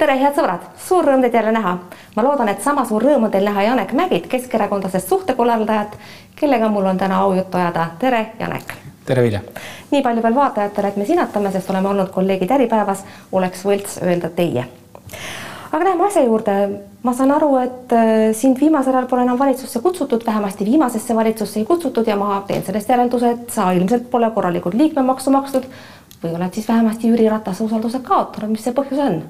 tere, head sõbrad, suur rõõm teid jälle näha. ma loodan, et sama suur rõõm on teil näha Janek Mägit, keskerakondlasest suhtekorraldajat, kellega mul on täna au juttu ajada. tere, Janek. tere, Vilja. nii palju veel vaatajatele, et me sinatame, sest oleme olnud kolleegid Äripäevas, oleks võlts öelda teie. aga läheme asja juurde. ma saan aru, et äh, sind viimasel ajal pole enam valitsusse kutsutud, vähemasti viimasesse valitsusse ei kutsutud ja ma teen sellest järelduse, et sa ilmselt pole korralikult liikmemaksu maksnud või oled siis vähemasti Jüri Ratase usalduse kaotanud, mis see põhjus on?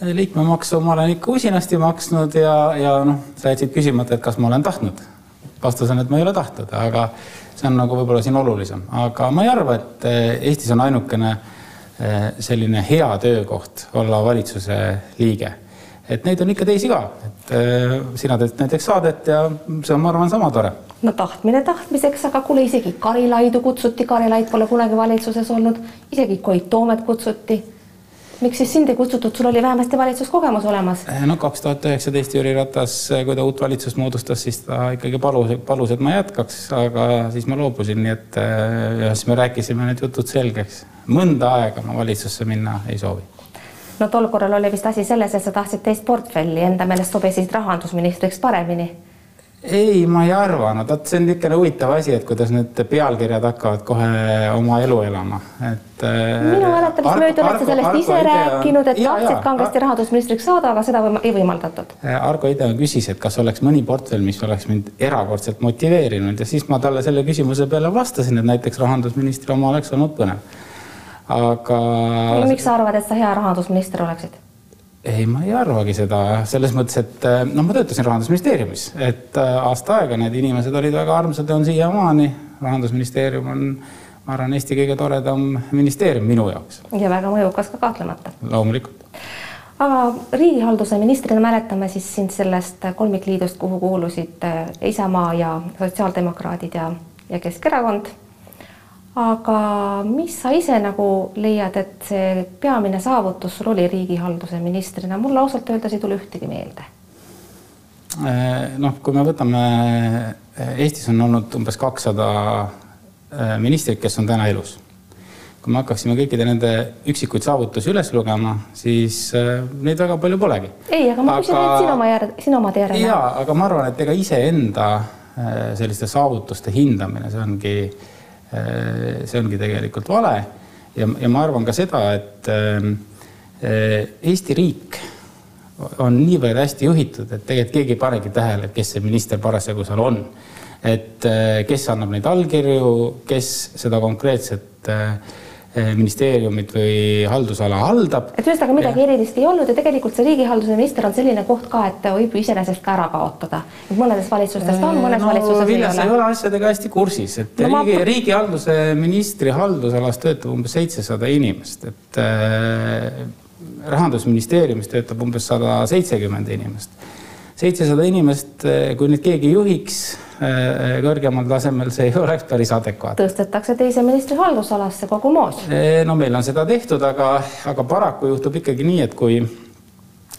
Liikmemaksu ma olen ikka usinasti maksnud ja, ja noh, sa jätsid küsimata, et kas ma olen tahtnud. vastus on, et ma ei ole tahtnud, aga see on nagu võib-olla siin olulisem, aga ma ei arva, et eh, Eestis on ainukene eh, selline hea töökoht olla valitsuse liige. et neid on ikka teisi ka, et eh, sina teed näiteks saadet ja see on, ma arvan, sama tore. No tahtmine tahtmiseks, aga kuule, isegi Karilaidu kutsuti, Karilaid pole kunagi valitsuses olnud, isegi Koit Toomet kutsuti miks siis sind ei kutsutud, sul oli vähemasti valitsuskogemus olemas? Eh, no kaks tuhat üheksateist Jüri Ratas, eh, kui ta uut valitsust moodustas, siis ta ikkagi palus, palus, et ma jätkaks, aga siis ma loobusin, nii et eh, ja siis me rääkisime need jutud selgeks. mõnda aega ma valitsusse minna ei soovi. no tol korral oli vist asi selles, et sa tahtsid teist portfelli, enda meelest sobisid rahandusministriks paremini ei, ma ei arva, no vot, see on niisugune huvitav asi, et kuidas need pealkirjad hakkavad kohe oma elu elama, et. Äh, minu mäletamist mööda oled sa sellest ise idea... rääkinud, et tahtsid kangesti rahandusministriks saada, aga seda ei võimaldatud. Äh, Argo Ideon küsis, et kas oleks mõni portfell, mis oleks mind erakordselt motiveerinud ja siis ma talle selle küsimuse peale vastasin, et näiteks rahandusministri oma oleks olnud põnev. aga. miks sa arvad, et sa hea rahandusminister oleksid? Ei, ma ei arvagi seda selles mõttes, et noh, ma töötasin rahandusministeeriumis, et äh, aasta aega need inimesed olid väga armsad ja on siiamaani. rahandusministeerium on, ma arvan, Eesti kõige toredam ministeerium minu jaoks. ja väga mõjukas ka kahtlemata. loomulikult. aga riigihalduse ministrina mäletame siis sind sellest kolmikliidust, kuhu kuulusid äh, Isamaa ja sotsiaaldemokraadid ja, ja Keskerakond aga mis sa ise nagu leiad, et see peamine saavutus sul oli riigihalduse ministrina, mulle ausalt öeldes ei tule ühtegi meelde. Äh, noh, kui me võtame, Eestis on olnud umbes kakssada äh, ministrit, kes on täna elus. kui me hakkaksime kõikide nende üksikuid saavutusi üles lugema, siis neid väga palju polegi. ei, aga ma küsin nüüd sinu oma järg, sinu omade järele. jaa, aga ma arvan, et ega iseenda selliste saavutuste hindamine, see ongi Äh, see ongi tegelikult vale ja, ja ma arvan ka seda, et äh, Eesti riik on niivõrd hästi juhitud, et tegelikult keegi ei panegi tähele, kes see minister parasjagu seal on. et äh, kes annab neid allkirju, kes seda konkreetset Eh, ministeeriumit või haldusala haldab. et ühesõnaga midagi ja. erilist ei olnud ja tegelikult see riigihalduse minister on selline koht ka, et võib ju iseenesest ka ära kaotada. mõnedes valitsustes ta on, mõnes no, valitsuses Vilja, ei ole. ei ole asjadega hästi kursis, et no, riigi ma..., riigihalduse ministri haldusalas töötab umbes seitsesada inimest, et äh, rahandusministeeriumis töötab umbes sada seitsekümmend inimest. seitsesada inimest, eh, kui nüüd keegi juhiks kõrgemal tasemel, see ei oleks päris adekvaatne. tõstetakse teise ministri haldusalasse kogu moos. Äh, no meil on seda tehtud, aga, aga paraku juhtub ikkagi nii, et kui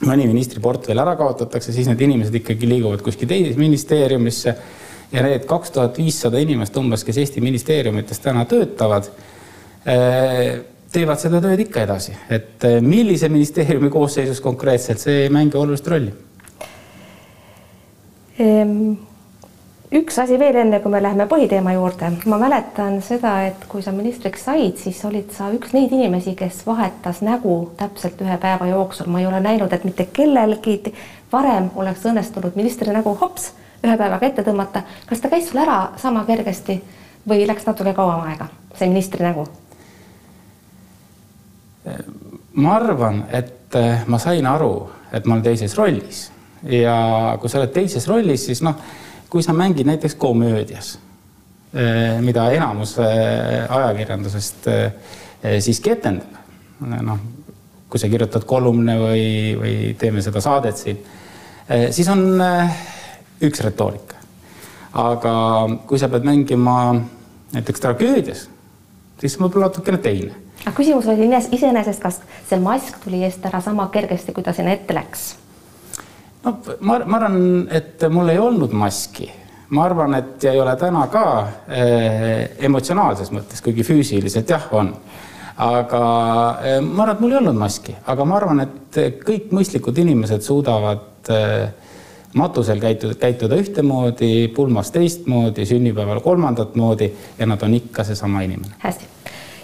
mõni ministri portfell ära kaotatakse, siis need inimesed ikkagi liiguvad kuskil teise ministeeriumisse ja need kaks tuhat viissada inimest umbes, kes Eesti ministeeriumites täna töötavad, äh, teevad seda tööd ikka edasi, et millise ministeeriumi koosseisus konkreetselt, see ei mängi olulist rolli ehm üks asi veel, enne kui me läheme põhiteema juurde, ma mäletan seda, et kui sa ministriks said, siis olid sa üks neid inimesi, kes vahetas nägu täpselt ühe päeva jooksul, ma ei ole näinud, et mitte kellelgi varem oleks õnnestunud ministri nägu hops ühe päevaga ette tõmmata. kas ta käis sul ära sama kergesti või läks natuke kauem aega, see ministri nägu? ma arvan, et eh, ma sain aru, et ma olen teises rollis ja kui sa oled teises rollis, siis noh kui sa mängid näiteks komöödias, eh, mida enamus eh, ajakirjandusest eh, siiski etendab, noh, kui sa kirjutad kolumne või, või teeme seda saadet siin, siis on üks retoorika. aga kui sa pead mängima näiteks tragöödias, siis võib-olla natukene teine. aga küsimus oli iseenesest, kas see mask tuli eest ära sama kergesti, kui ta sinna ette läks no ma, ma arvan, et mul ei olnud maski, ma arvan, et ei ole täna ka eh, emotsionaalses mõttes, kuigi füüsiliselt jah, on. aga eh, ma arvan, et mul ei olnud maski, aga ma arvan, et kõik mõistlikud inimesed suudavad äh, matusel käituda, käituda ühtemoodi, pulmas teistmoodi, sünnipäeval kolmandat moodi ja nad on ikka seesama inimene. hästi.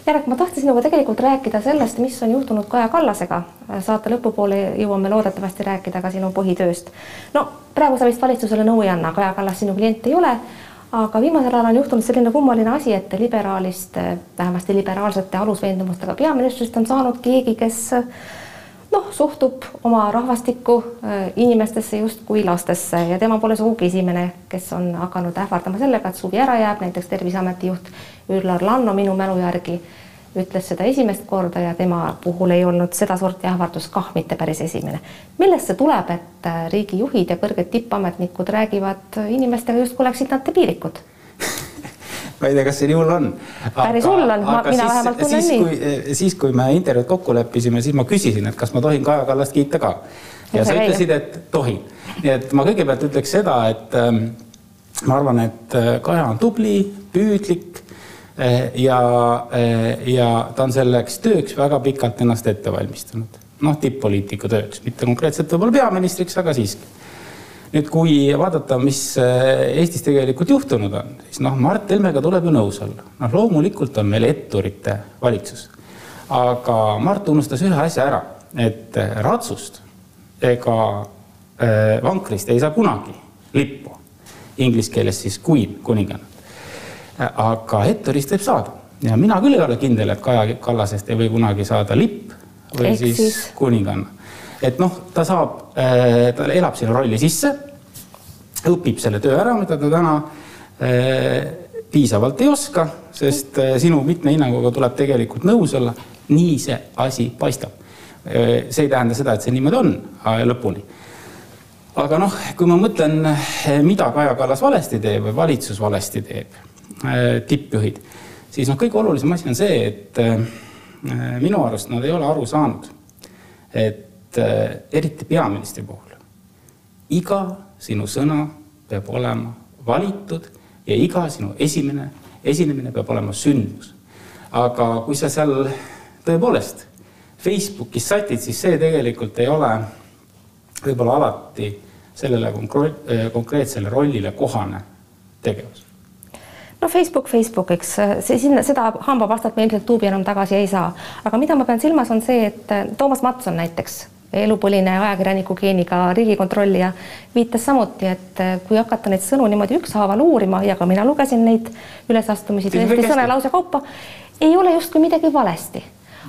Jarek, ma tahtsin sinuga tegelikult rääkida sellest, mis on juhtunud Kaja Kallasega. saate lõpupoole jõuame loodetavasti rääkida ka sinu põhitööst. no praegu sa vist valitsusele nõu ei anna, Kaja Kallas sinu klient ei ole, aga viimasel ajal on juhtunud selline kummaline asi, et liberaalist, vähemasti liberaalsete alusveendumustega peaministrist on saanud keegi, kes noh, suhtub oma rahvastikku äh, inimestesse justkui lastesse ja tema pole sugugi esimene, kes on hakanud ähvardama sellega, et suvi ära jääb, näiteks Terviseameti juht Üllar Lanno minu mälu järgi ütles seda esimest korda ja tema puhul ei olnud sedasorti ähvardus kah mitte päris esimene. millest see tuleb, et äh, riigijuhid ja kõrged tippametnikud räägivad inimestega justkui oleksid nad debiilikud ma ei tea, kas see hull on. päris hull on, mina vähemalt tunnen nii. Eh, siis, kui me intervjuud kokku leppisime, siis ma küsisin, et kas ma tohin Kaja Kallast kiita ka. ja sa ütlesid, et tohin. nii et ma kõigepealt ütleks seda, et ähm, ma arvan, et äh, Kaja on tubli, püüdlik äh, ja ja ta on selleks tööks väga pikalt ennast ette valmistanud. noh, tipp-poliitiku tööks, mitte konkreetselt võib-olla peaministriks, aga siiski nüüd, kui vaadata, mis äh, Eestis tegelikult juhtunud on, siis noh, Mart Helmega tuleb ju nõus olla. noh, loomulikult on meil etturite valitsus. aga Mart unustas ühe asja ära, et äh, ratsust ega äh, vankrist ei saa kunagi lippu. Inglise keeles siis queen, kuninganna. aga etturist võib saada ja mina küll ei ole kindel, et Kaja Kallasest ei või kunagi saada lipp või siis, siis kuninganna et noh, ta saab, äh, ta elab sinna rolli sisse, õpib selle töö ära, mida ta täna äh, piisavalt ei oska, sest äh, sinu mitme hinnanguga tuleb tegelikult nõus olla. nii see asi paistab. see ei tähenda seda, et see niimoodi on lõpuni. aga noh, kui ma mõtlen, mida Kaja Kallas valesti teeb või valitsus valesti teeb, tippjuhid, siis noh, kõige olulisem asi on see, et minu arust nad ei ole aru saanud, et et äh, eriti peaministri puhul, iga sinu sõna peab olema valitud ja iga sinu esimene esinemine peab olema sündmus. aga kui sa seal tõepoolest Facebookis sätid, siis see tegelikult ei ole võib-olla alati sellele äh, konkreetsele rollile kohane tegevus. No Facebook, Facebook, eks see sinna, seda hambapastat me ilmselt tuubi enam tagasi ei saa, aga mida ma pean silmas, on see, et Toomas Matson näiteks elupõline ajakirjaniku geeniga riigikontrollija viitas samuti, et eh, kui hakata neid sõnu niimoodi ükshaaval uurima ja ka mina lugesin neid ülesastumisi tõesti sõnalause kaupa, ei ole justkui midagi valesti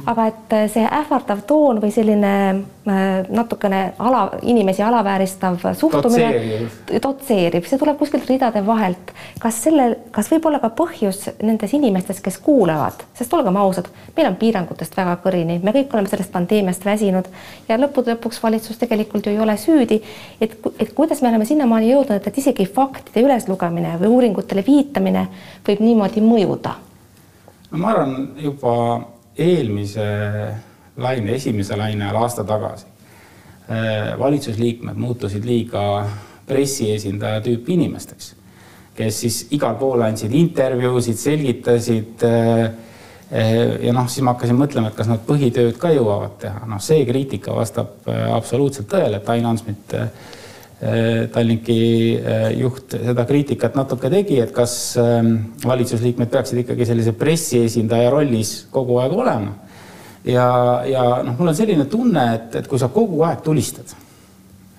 aga et äh, see ähvardav toon või selline äh, natukene ala, inimesi alavääristav suhtumine dotseerib, see tuleb kuskilt ridade vahelt. kas sellel, kas võib olla ka põhjus nendes inimestes, kes kuulavad, sest olgem ausad, meil on piirangutest väga kõrini, me kõik oleme sellest pandeemiast väsinud ja lõppude lõpuks valitsus tegelikult ju ei ole süüdi. et, et kuidas me oleme sinnamaani jõudnud, et isegi faktide üleslugemine või uuringutele viitamine võib niimoodi mõjuda? no ma arvan juba eelmise laine, esimese laine ajal aasta tagasi äh, valitsusliikmed muutusid liiga pressiesindaja tüüpi inimesteks, kes siis igal pool andsid intervjuusid, selgitasid. Äh, äh, ja noh, siis ma hakkasin mõtlema, et kas nad põhitööd ka jõuavad teha, noh, see kriitika vastab absoluutselt tõele, et Ain Ansmit Tallinki juht seda kriitikat natuke tegi, et kas ähm, valitsusliikmed peaksid ikkagi sellise pressiesindaja rollis kogu aeg olema. ja, ja noh, mul on selline tunne, et, et kui sa kogu aeg tulistad,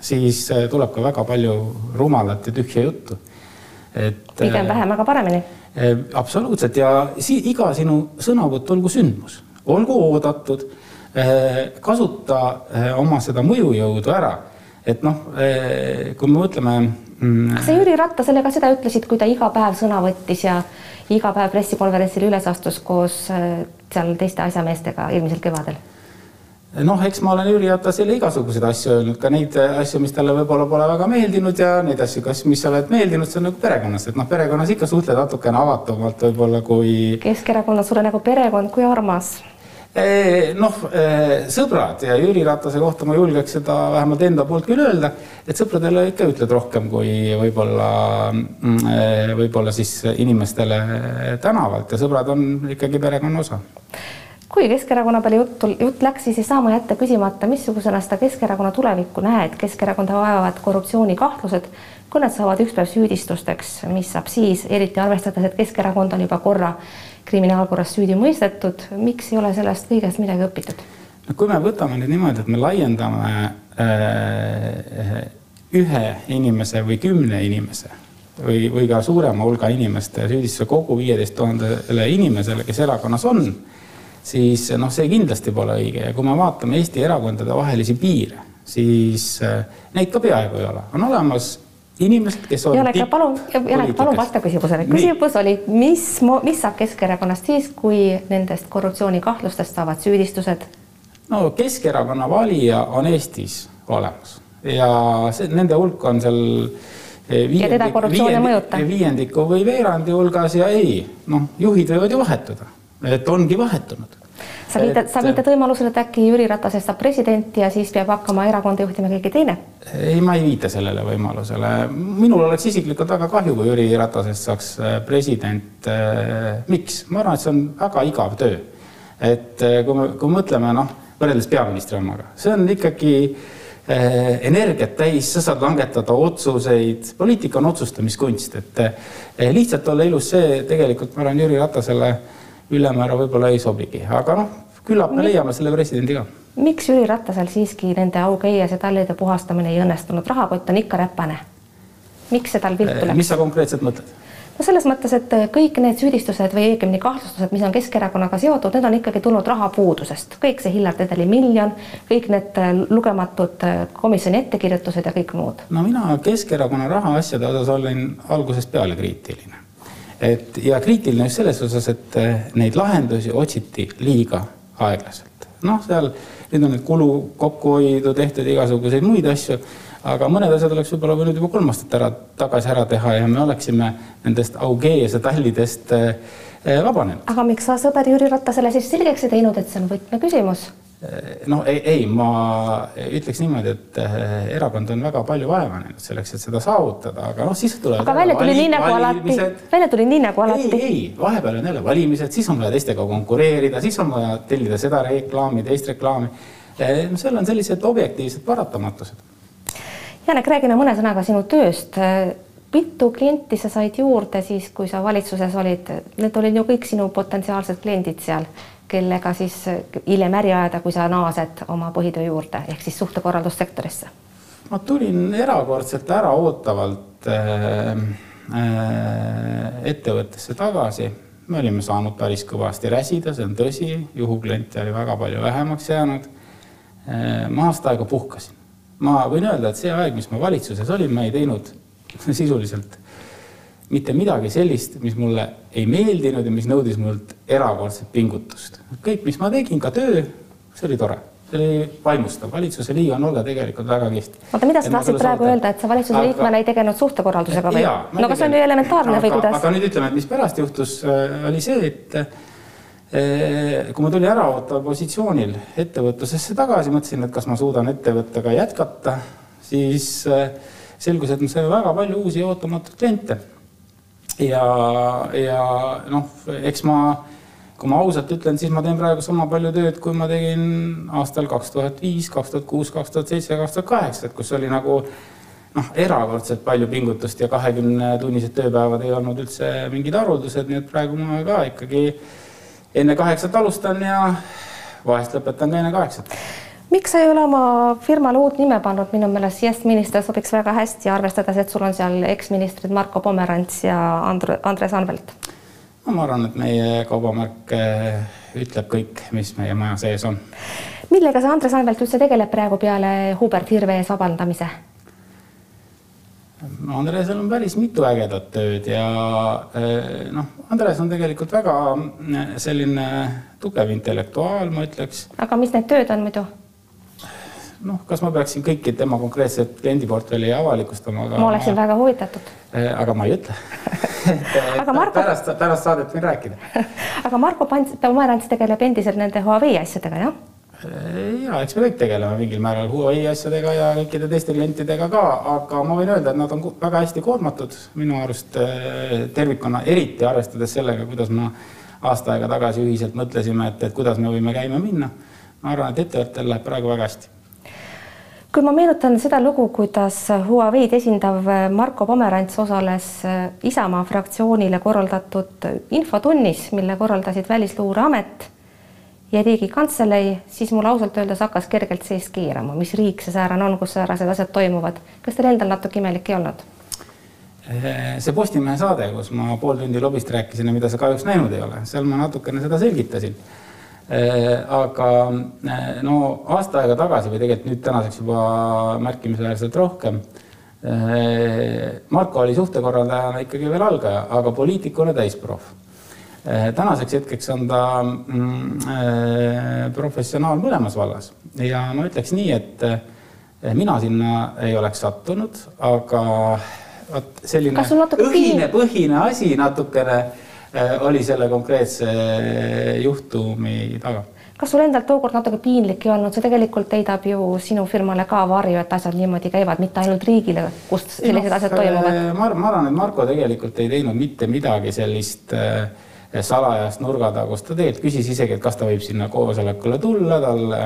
siis äh, tuleb ka väga palju rumalat ja tühja juttu. et. pigem äh, vähem, aga paremini. Äh, absoluutselt ja si iga sinu sõnavõtt olgu sündmus, olgu oodatud, kasuta oma seda mõjujõudu ära et noh, eh, kui me mõtleme mm,. kas sa Jüri Ratasele ka seda ütlesid, kui ta iga päev sõna võttis ja iga päev pressikonverentsil üles astus koos eh, seal teiste asjameestega eelmisel kevadel? noh, eks ma olen Jüri Ratasele igasuguseid asju öelnud, ka neid asju, mis talle võib-olla pole väga meeldinud ja neid asju, kas, mis oled meeldinud, see on nagu perekonnas, et noh, perekonnas ikka suhtled natukene avatumalt võib-olla kui. Keskerakonnas sulle nagu perekond, kui armas noh, sõbrad ja Jüri Ratase kohta ma julgeks seda vähemalt enda poolt küll öelda, et sõpradele ikka ütled rohkem kui võib-olla, mm, võib-olla siis inimestele tänavalt ja sõbrad on ikkagi perekonna osa. Kui Keskerakonna peale juttu, jutt läks, siis ei saa ma jätta küsimata, missugusena seda Keskerakonna tulevikku näed, Keskerakonda vaevavad korruptsioonikahtlused, kui nad saavad ükspäev süüdistusteks, mis saab siis, eriti arvestades, et Keskerakond on juba korra kriminaalkorras süüdi mõistetud, miks ei ole sellest kõigest midagi õpitud? no kui me võtame nüüd niimoodi, et me laiendame äh, ühe inimese või kümne inimese või, või ka suurema hulga inimeste süüdistuse kogu viieteist tuhandele inimesele, kes erakonnas on siis noh, see kindlasti pole õige ja kui me vaatame Eesti erakondade vahelisi piire, siis äh, neid ka peaaegu ei ole, on olemas inimesed, kes on Janek, palun, Janek, palun vasta küsimusele. küsimus oli, mis, mis saab Keskerakonnast siis, kui nendest korruptsioonikahtlustest saavad süüdistused? no Keskerakonna valija on Eestis olemas ja see, nende hulk on seal viiendik, korruptsioon ei mõjuta? viiendiku või veerandi hulgas ja ei, noh, juhid võivad ju vahetuda et ongi vahetunud. Sa viitad, sa viitad võimalusele, et äkki Jüri Ratasest saab president ja siis peab hakkama erakonda juhtima keegi teine? ei, ma ei viita sellele võimalusele. minul oleks isiklikult väga kahju, kui Jüri Ratasest saaks äh, president. Äh, miks? ma arvan, et see on väga igav töö. et äh, kui me, kui mõtleme, noh, võrreldes peaministri omaga, see on ikkagi energiat täis, sa saad langetada otsuseid, poliitika on otsustamiskunst, et lihtsalt olla ilus, see tegelikult ma arvan Jüri Ratasele ülemäära võib-olla ei sobigi, aga noh, küllap me leiame selle presidendi ka. miks Jüri Ratasel siiski nende augeies ja tallide puhastamine ei õnnestunud, rahakott on ikka räpane. miks see tal viltu läks? mis sa konkreetselt mõtled? no selles mõttes, et kõik need süüdistused või õigemini kahtlustused, mis on Keskerakonnaga seotud, need on ikkagi tulnud rahapuudusest, kõik see Hillar Tedeli miljon, kõik need lugematud komisjoni ettekirjutused ja kõik muud. no mina Keskerakonna rahaasjade osas olin algusest peale kriitiline et ja kriitiline just selles osas, et eh, neid lahendusi otsiti liiga aeglaselt. noh, seal nüüd on nüüd kulu kokkuhoidu tehtud igasuguseid muid asju, aga mõned asjad oleks võib-olla võinud juba kolm aastat ära, tagasi ära teha ja me oleksime nendest Augeese tallidest eh, eh, vabanenud. aga miks sa sõber Jüri Ratasele siis selgeks ei teinud, et see on võtmeküsimus? Noh, ei, ei, ma ütleks niimoodi, et eh, erakond on väga palju vaeva näinud selleks, et seda saavutada, aga noh, siis tulevad. aga välja tuli nii nagu alati, välja tuli nii nagu alati. ei, ei, vahepeal on jälle valimised, siis on vaja teistega konkureerida, siis on vaja tellida seda reklaami, teist reklaami. Eh, seal on sellised objektiivsed paratamatused. Janek, räägime mõne sõnaga sinu tööst mitu klienti sa said juurde siis, kui sa valitsuses olid, need olid ju kõik sinu potentsiaalsed kliendid seal kellega siis hiljem äri ajada, kui sa naased oma põhitöö juurde ehk siis suhtekorraldussektorisse? ma tulin erakordselt äraootavalt äh, äh, ettevõttesse tagasi. me olime saanud päris kõvasti räsida, see on tõsi, juhukliente oli väga palju vähemaks jäänud äh,. ma aasta aega puhkasin. ma võin öelda, et see aeg, mis ma valitsuses olin, ma ei teinud sisuliselt mitte midagi sellist, mis mulle ei meeldinud ja mis nõudis mult erakordset pingutust. kõik, mis ma tegin, ka töö, see oli tore, see oli vaimustav, valitsuse liige on olla tegelikult väga kihvt. oota, mida sa tahtsid praegu öelda, et sa valitsuse aga... liikmena ei tegelenud suhtekorraldusega või? no aga see on ju elementaarne aga, või kuidas? aga nüüd ütleme, et mis pärast juhtus, äh, oli see, et äh, kui ma tulin äraootaval positsioonil ettevõtlusesse tagasi, mõtlesin, et kas ma suudan ettevõttega jätkata, siis äh, selgus, et me saime väga palju uusi ootamatuid kliente ja, ja noh, eks ma, kui ma ausalt ütlen, siis ma teen praegu sama palju tööd, kui ma tegin aastal kaks tuhat viis, kaks tuhat kuus, kaks tuhat seitse kaks tuhat kaheksa, et kus oli nagu noh, erakordselt palju pingutust ja kahekümnetunnised tööpäevad ei olnud üldse mingid haruldused, nii et praegu ma ka ikkagi enne kaheksat alustan ja vahest lõpetan ka enne kaheksat miks sa ei ole oma firmale uut nime pannud, minu meelest Yes Minister sobiks väga hästi, arvestades, et sul on seal eksministrid Marko Pomerants ja Andre, Andres Anvelt. no ma arvan, et meie kaubamärk eh, ütleb kõik, mis meie maja sees on. millega see Andres Anvelt üldse tegeleb praegu peale Hubert Hirve ees vabandamise? Andresel on päris mitu ägedat tööd ja eh, noh, Andres on tegelikult väga eh, selline tugev intellektuaal, ma ütleks. aga mis need tööd on muidu? Noh, kas ma peaksin kõiki tema konkreetset kliendiportfelli avalikustama? ma oleksin ma... väga huvitatud. Eh, aga ma ei ütle aga Marko... pärast, pärast saadet võin rääkida aga Marko Pomerants tegeleb endiselt nende Huawei asjadega, jah? Eh, ja eks me kõik tegeleme mingil määral Huawei asjadega ja kõikide teiste klientidega ka, aga ma võin öelda, et nad on väga hästi koormatud minu arust eh, tervikuna, eriti arvestades sellega, kuidas ma aasta aega tagasi ühiselt mõtlesime, et, et kuidas me võime käima minna. ma arvan, et ettevõttel läheb praegu väga hästi kui ma meenutan seda lugu, kuidas Huawei'd esindav Marko Pomerants osales Isamaa fraktsioonile korraldatud infotunnis, mille korraldasid Välisluureamet ja Riigikantselei, siis mul ausalt öeldes hakkas kergelt sees keerama, mis riik see säärane on, kus säärased asjad toimuvad. kas teil endal natuke imelik ei olnud? see Postimehe saade, kus ma pool tundi lobist rääkisin ja mida sa kahjuks näinud ei ole, seal ma natukene seda selgitasin. Aga no aasta aega tagasi või tegelikult nüüd tänaseks juba märkimisväärselt rohkem. Marko oli suhtekorraldajana ikkagi veel algaja, aga poliitikuna täisproff tänaseks hetkeks on ta mm, professionaal mõlemas vallas ja ma ütleks nii, et mina sinna ei oleks sattunud, aga vot selline õhine põhine asi natukene oli selle konkreetse juhtumi taga kas sul endal tookord natuke piinlik ei olnud, see tegelikult heidab ju sinu firmale ka varju, et asjad niimoodi käivad, mitte ainult riigile, kus sellised no, asjad toimuvad? ma arvan, et Marko tegelikult ei teinud mitte midagi sellist äh, salajast nurgatagust, ta tegelikult küsis isegi, et kas ta võib sinna koosolekule tulla, talle,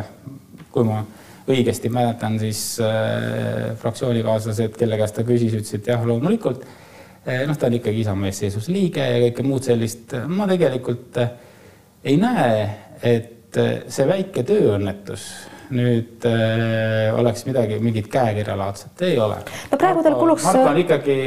kui ma õigesti mäletan, siis äh, fraktsioonikaaslased, kelle käest ta küsis, ütlesid jah, loomulikult. Noh, ta on ikkagi Isamaa eestseisus liige ja kõike muud sellist. ma tegelikult äh, ei näe, et äh, see väike tööõnnetus nüüd äh, oleks midagi, mingit käekirjalaadset, ei ole. no praegu teil kuluks. Marko on ikkagi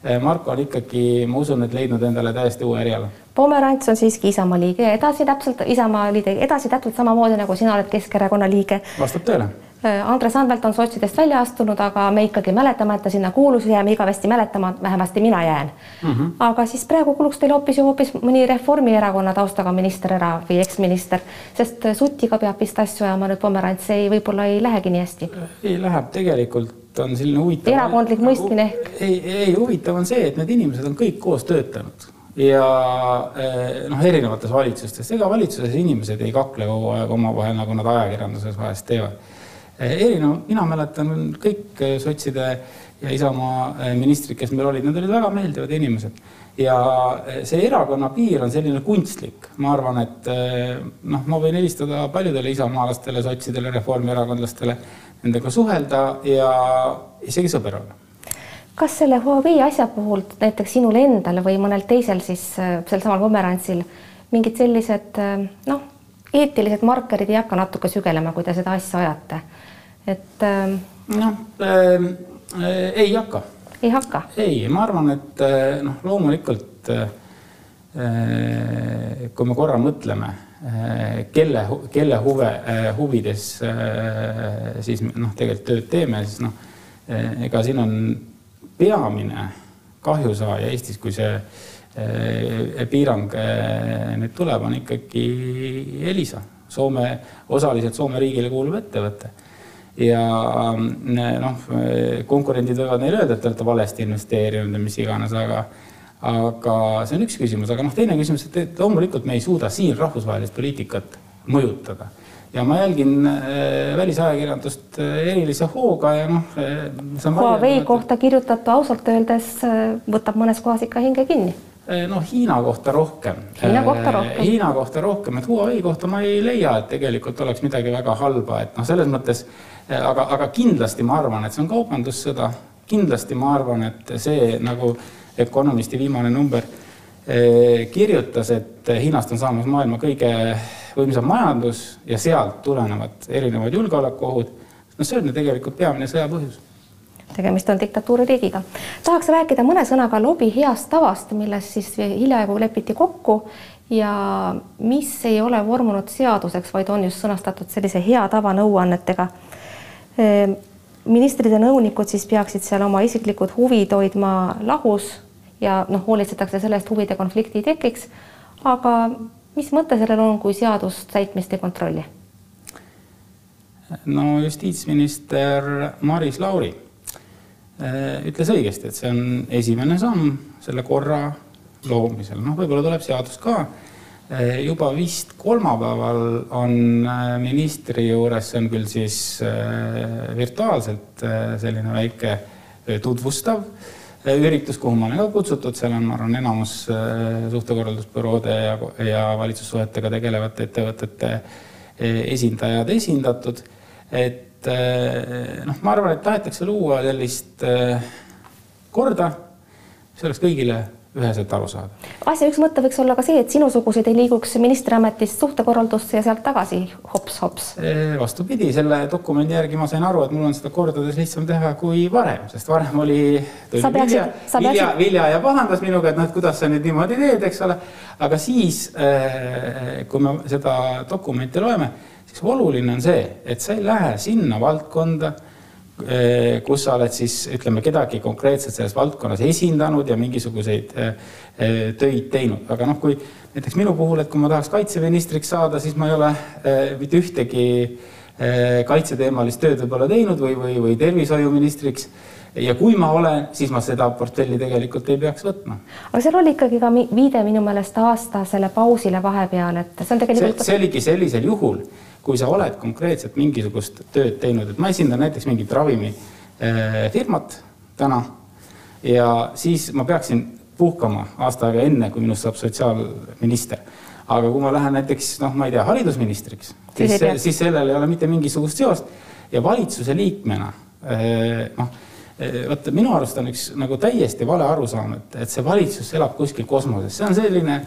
Marko on ikkagi, ma usun, et leidnud endale täiesti uue eriala Pomerants on siiski Isamaa liige ja edasi täpselt Isamaa liige, edasi täpselt samamoodi nagu sina oled Keskerakonna liige. vastab tõele. Äh, Andres Anvelt on sotsidest välja astunud, aga me ikkagi mäletame, et ta sinna kuulus ja jääme igavesti mäletama, vähemasti mina jään mm. -hmm. aga siis praegu kuluks teil hoopis ju hoopis mõni Reformierakonna taustaga minister ära või eksminister, sest Sutiga peab vist asju ajama nüüd Pomerants ei, võib-olla ei lähegi nii hästi. ei, läheb tegelikult on selline huvitav. erakondlik mõistmine ehk. ei, ei huvitav on see, et need inimesed on kõik koos töötanud ja noh, erinevates valitsustes, ega valitsuses inimesed ei kakle kogu aeg omavahel, nagu nad ajakirjanduses vahest teevad. Eh, erinev, mina mäletan kõik eh, sotside ja Isamaa ministrid, kes meil olid, need olid väga meeldivad inimesed. Ja see erakonna piir on selline kunstlik, ma arvan, et noh, ma võin helistada paljudele isamaalastele, sotsidele, reformierakondlastele, nendega suhelda ja isegi sõber olla kas selle Huawei asja puhul näiteks sinul endal või mõnel teisel siis sel samal Pomerantsil mingid sellised noh, eetilised markerid ei hakka natuke sügelema, kui te seda asja ajate, et äh,. noh äh, äh, ei hakka. ei hakka? ei, ma arvan, et äh, noh, loomulikult äh, kui me korra mõtleme, kelle, kelle huve, huvides siis noh, tegelikult tööd teeme, siis noh, ega siin on peamine kahjusaaja Eestis, kui see piirang nüüd tuleb, on ikkagi Elisa, Soome, osaliselt Soome riigile kuuluv ettevõte. Ja mm, noh, konkurendid võivad neile öelda, et te olete valesti investeerinud ja mis iganes, aga aga see on üks küsimus, aga noh, teine küsimus, et loomulikult me ei suuda siin rahvusvahelist poliitikat mõjutada ja ma jälgin äh, välisajakirjandust äh, erilise hooga ja noh. Äh, Huawei kohta kirjutatu ausalt öeldes võtab mõnes kohas ikka hinge kinni. Noh, Hiina kohta rohkem. Hiina kohta rohkem. Hiina kohta rohkem, et Huawei kohta ma ei leia, et tegelikult oleks midagi väga halba, et noh, selles mõttes, aga, aga kindlasti ma arvan, et see on kaubandussõda. kindlasti ma arvan, et see nagu Economisti viimane number kirjutas, et Hiinast on saamas maailma kõige võimsam majandus ja sealt tulenevad erinevad julgeolekuohud, no see on ju tegelikult peamine sõja põhjus tegemist on diktatuuririigiga. tahaks rääkida mõne sõnaga lobi heast tavast, milles siis hiljaaegu lepiti kokku ja mis ei ole vormunud seaduseks, vaid on just sõnastatud sellise hea tava nõuannetega. Ehm, ministrid ja nõunikud siis peaksid seal oma isiklikud huvid hoidma lahus ja noh, hoolitsetakse sellest huvide konflikti ei tekiks. aga mis mõte sellel on, kui seadust täitmist ei kontrolli? no justiitsminister Maris Lauri ütles õigesti, et see on esimene samm selle korra loomisel, noh, võib-olla tuleb seadus ka. Eh, juba vist kolmapäeval on eh, ministri juures, see on küll siis virtuaalselt selline väike tutvustav üritus, kuhu ma olen ka kutsutud, seal on, ma arvan, enamus suhtekorraldusbüroode ja, ja valitsussuhetega tegelevate ettevõtete esindajad esindatud. et noh, ma arvan, et tahetakse luua sellist korda, mis oleks kõigile üheselt aru saada. asja üks mõte võiks olla ka see, et sinusugused ei liiguks ministriametist suhtekorraldusse ja sealt tagasi hops-hops. vastupidi, selle dokumendi järgi ma sain aru, et mul on seda kordades lihtsam teha kui varem, sest varem oli Vilja, peaksid- Vilja, Vilja ja pahandas minuga, et noh, et kuidas sa nüüd niimoodi teed, eks ole. aga siis, kui me seda dokumenti loeme, siis oluline on see, et sa ei lähe sinna valdkonda Eh, kus sa oled siis ütleme kedagi konkreetselt selles valdkonnas esindanud ja mingisuguseid eh, eh, töid teinud, aga noh, kui näiteks minu puhul, et kui ma tahaks kaitseministriks saada, siis ma ei ole mitte ühtegi kaitseteemalist tööd võib-olla teinud või, või, või tervishoiuministriks ja kui ma olen, siis ma seda portfelli tegelikult ei peaks võtma. aga seal oli ikkagi ka viide minu meelest aastasele pausile vahepeal, et see on tegelikult. see oligi sellisel juhul kui sa oled konkreetselt mingisugust tööd teinud, et ma esindan näiteks mingit ravimifirmat täna ja siis ma peaksin puhkama aasta aega enne, kui minust saab sotsiaalminister. aga kui ma lähen näiteks noh, ma ei tea, haridusministriks, siis, siis, sellel ei ole mitte mingisugust seost. Ja valitsuse liikmena noh, vaata minu arust on üks nagu täiesti vale arusaam, et, et see valitsus elab kuskil kosmoses, see on selline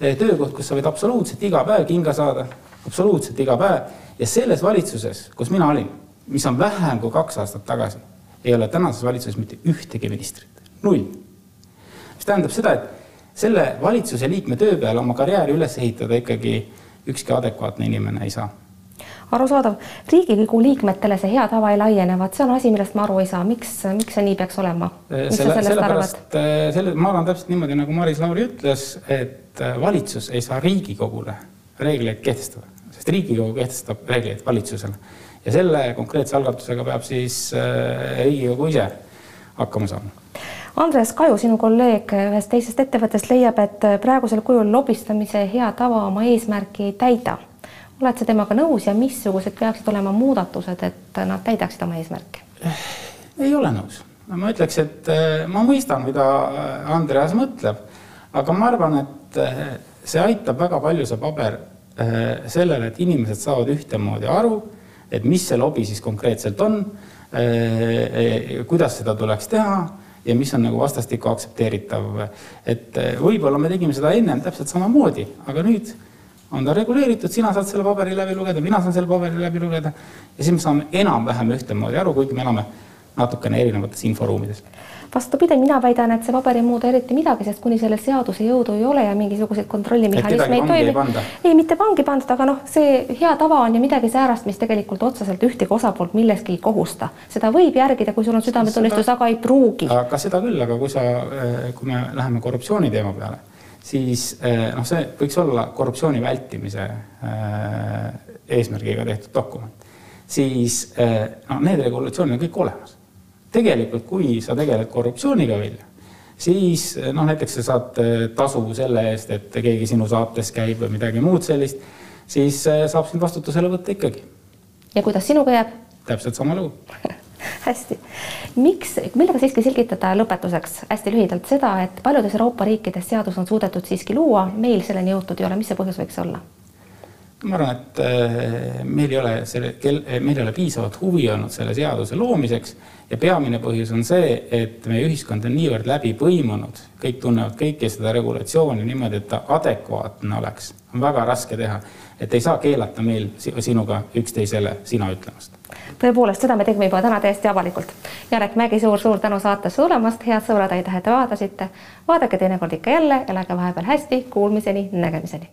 töökoht, kus sa võid absoluutselt iga päev kinga saada absoluutselt iga päev. Ja selles valitsuses, kus mina olin, mis on vähem kui kaks aastat tagasi, ei ole tänases valitsuses mitte ühtegi ministrit, null. mis tähendab seda, et selle valitsuse liikme töö peale oma karjääri üles ehitada ikkagi ükski adekvaatne inimene ei saa. Arusaadav, Riigikogu liikmetele see hea tava ei laiene, vaat see on asi, millest ma aru ei saa, miks, miks see nii peaks olema? selle, sellepärast, selle, ma arvan täpselt niimoodi, nagu Maris Lauri ütles, et valitsus ei saa Riigikogule reegleid kehtestada, sest Riigikogu kehtestab reegleid valitsusele ja selle konkreetse algatusega peab siis äh, Riigikogu ise hakkama saama. Andres Kaju, sinu kolleeg ühest teisest ettevõttest leiab, et praegusel kujul lobistamise hea tava oma eesmärki ei täida. oled sa temaga nõus ja missugused peaksid olema muudatused, et nad täidaksid oma eesmärki? ei ole nõus, ma ütleks, et äh, ma mõistan, mida Andreas mõtleb, aga ma arvan, et see aitab väga palju, see paber sellele, et inimesed saavad ühtemoodi aru, et mis see lobi siis konkreetselt on, äh, äh, kuidas seda tuleks teha ja mis on nagu vastastikku aktsepteeritav. et võib-olla me tegime seda ennem täpselt samamoodi, aga nüüd on ta reguleeritud, sina saad selle paberi läbi lugeda, mina saan selle paberi läbi lugeda ja siis me saame enam-vähem ühtemoodi aru, kuigi me elame natukene erinevates inforuumides vastupidi, mina väidan, et see paber ei muuda eriti midagi, sest kuni selle seaduse jõudu ei ole ja mingisuguseid kontrollimehhanisme ei toimi. ei, mitte vangi pandud, aga noh, see hea tava on ju midagi säärast, mis tegelikult otseselt ühtegi osapoolt milleski ei kohusta. seda võib järgida, kui sul on südametunnistus, aga ei pruugi. aga seda küll, aga kui sa, eh, kui me läheme korruptsiooni teema peale, siis eh, noh, see võiks olla korruptsiooni vältimise eh, eesmärgiga tehtud dokument, siis noh, need regulatsioonid on kõik olemas tegelikult, kui sa tegeled korruptsiooniga välja, siis noh, näiteks sa saad eh, tasu selle eest, et keegi sinu saates käib või midagi muud sellist, siis eh, saab sind vastutusele võtta ikkagi. ja kuidas sinuga jääb? täpselt sama lugu hästi, miks, millega siiski selgitada lõpetuseks hästi lühidalt seda, et paljudes Euroopa riikides seadus on suudetud siiski luua, meil selleni jõutud ei ole, mis see põhjus võiks olla? Ma arvan, et eh, meil ei ole selle, meil ei ole piisavat huvi olnud selle seaduse loomiseks ja peamine põhjus on see, et meie ühiskond on niivõrd läbi põimunud, kõik tunnevad kõike seda regulatsiooni niimoodi, et ta adekvaatne oleks, on väga raske teha, et ei saa keelata meil sinuga üksteisele sina ütlemast. tõepoolest, seda me tegime juba täna täiesti avalikult. Jarek Mägi suur,, suur-suur tänu saatesse tulemast, head sõbrad, aitäh, et te vaatasite. vaadake teinekord ikka jälle, elage vahepeal hästi, kuulmiseni, nägemiseni